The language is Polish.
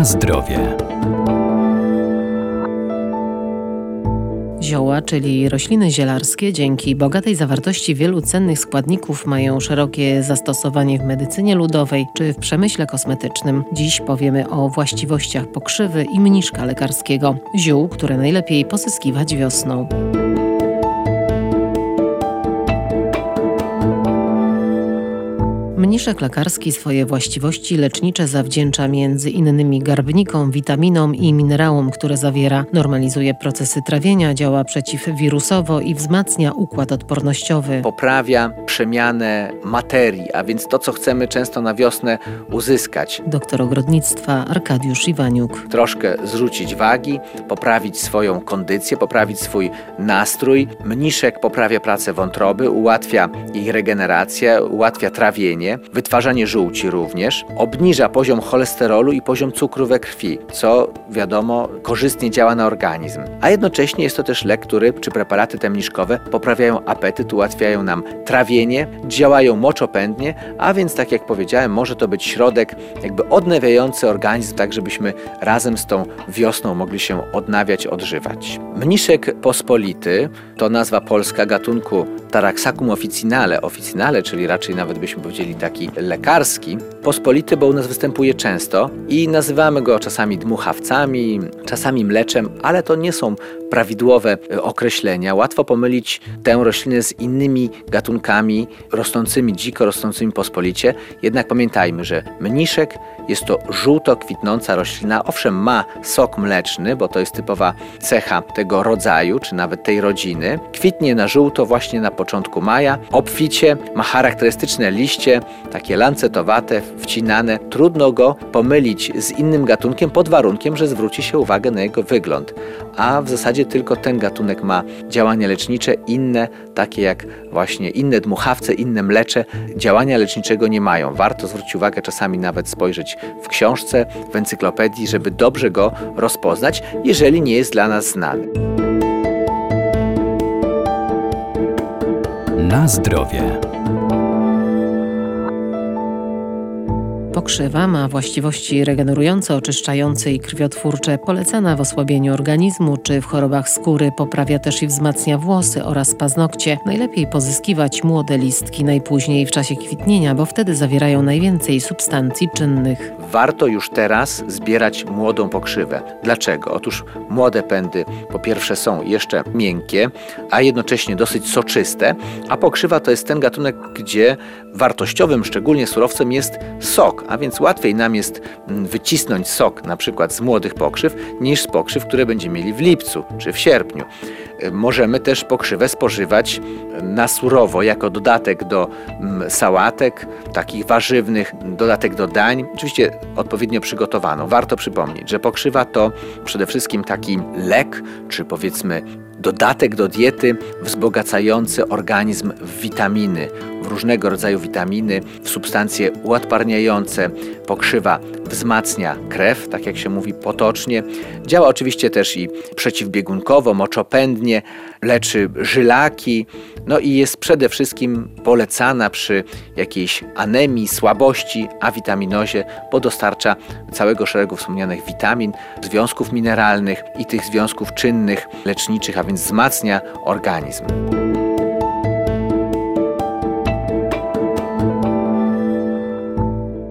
Na zdrowie. Zioła, czyli rośliny zielarskie, dzięki bogatej zawartości wielu cennych składników mają szerokie zastosowanie w medycynie ludowej czy w przemyśle kosmetycznym. Dziś powiemy o właściwościach pokrzywy i mniszka lekarskiego, ziół, które najlepiej pozyskiwać wiosną. Mniszek lekarski swoje właściwości lecznicze zawdzięcza między innymi garbnikom, witaminom i minerałom, które zawiera. Normalizuje procesy trawienia, działa przeciwwirusowo i wzmacnia układ odpornościowy. Poprawia przemianę materii, a więc to, co chcemy często na wiosnę uzyskać. Doktor ogrodnictwa Arkadiusz Iwaniuk. Troszkę zrzucić wagi, poprawić swoją kondycję, poprawić swój nastrój. Mniszek poprawia pracę wątroby, ułatwia jej regenerację, ułatwia trawienie wytwarzanie żółci również, obniża poziom cholesterolu i poziom cukru we krwi, co wiadomo korzystnie działa na organizm. A jednocześnie jest to też lek, który, czy preparaty temniszkowe poprawiają apetyt, ułatwiają nam trawienie, działają moczopędnie, a więc tak jak powiedziałem, może to być środek jakby odnawiający organizm, tak żebyśmy razem z tą wiosną mogli się odnawiać, odżywać. Mniszek pospolity to nazwa polska gatunku Taraxacum officinale, officinale, czyli raczej nawet byśmy powiedzieli taki lekarski, pospolity, bo u nas występuje często i nazywamy go czasami dmuchawcami, czasami mleczem, ale to nie są prawidłowe e, określenia. Łatwo pomylić tę roślinę z innymi gatunkami rosnącymi dziko, rosnącymi pospolicie. Jednak pamiętajmy, że mniszek jest to żółto kwitnąca roślina. Owszem, ma sok mleczny, bo to jest typowa cecha tego rodzaju, czy nawet tej rodziny. Kwitnie na żółto właśnie na początku maja. Obficie ma charakterystyczne liście, takie lancetowate, wcinane. Trudno go pomylić z innym gatunkiem pod warunkiem, że zwróci się uwagę na jego wygląd. A w zasadzie tylko ten gatunek ma działania lecznicze, inne, takie jak właśnie inne dmuchawce, inne mlecze, działania leczniczego nie mają. Warto zwrócić uwagę, czasami nawet spojrzeć w książce, w encyklopedii, żeby dobrze go rozpoznać, jeżeli nie jest dla nas znany. Na zdrowie. Pokrzywa ma właściwości regenerujące, oczyszczające i krwiotwórcze, polecana w osłabieniu organizmu czy w chorobach skóry, poprawia też i wzmacnia włosy oraz paznokcie. Najlepiej pozyskiwać młode listki najpóźniej w czasie kwitnienia, bo wtedy zawierają najwięcej substancji czynnych. Warto już teraz zbierać młodą pokrzywę. Dlaczego? Otóż młode pędy po pierwsze są jeszcze miękkie, a jednocześnie dosyć soczyste, a pokrzywa to jest ten gatunek, gdzie wartościowym, szczególnie surowcem jest sok, a więc łatwiej nam jest mm, wycisnąć sok na przykład z młodych pokrzyw niż z pokrzyw, które będziemy mieli w lipcu czy w sierpniu. E, możemy też pokrzywę spożywać na surowo jako dodatek do mm, sałatek, takich warzywnych, dodatek do dań, oczywiście odpowiednio przygotowaną. Warto przypomnieć, że pokrzywa to przede wszystkim taki lek, czy powiedzmy dodatek do diety wzbogacający organizm w witaminy, w różnego rodzaju witaminy, w substancje uodparniające. Pokrzywa wzmacnia krew, tak jak się mówi potocznie. Działa oczywiście też i przeciwbiegunkowo, moczopędnie, leczy żylaki, no i jest przede wszystkim polecana przy jakiejś anemii, słabości, awitaminozie, bo dostarcza całego szeregu wspomnianych witamin, związków mineralnych i tych związków czynnych, leczniczych, a więc wzmacnia organizm.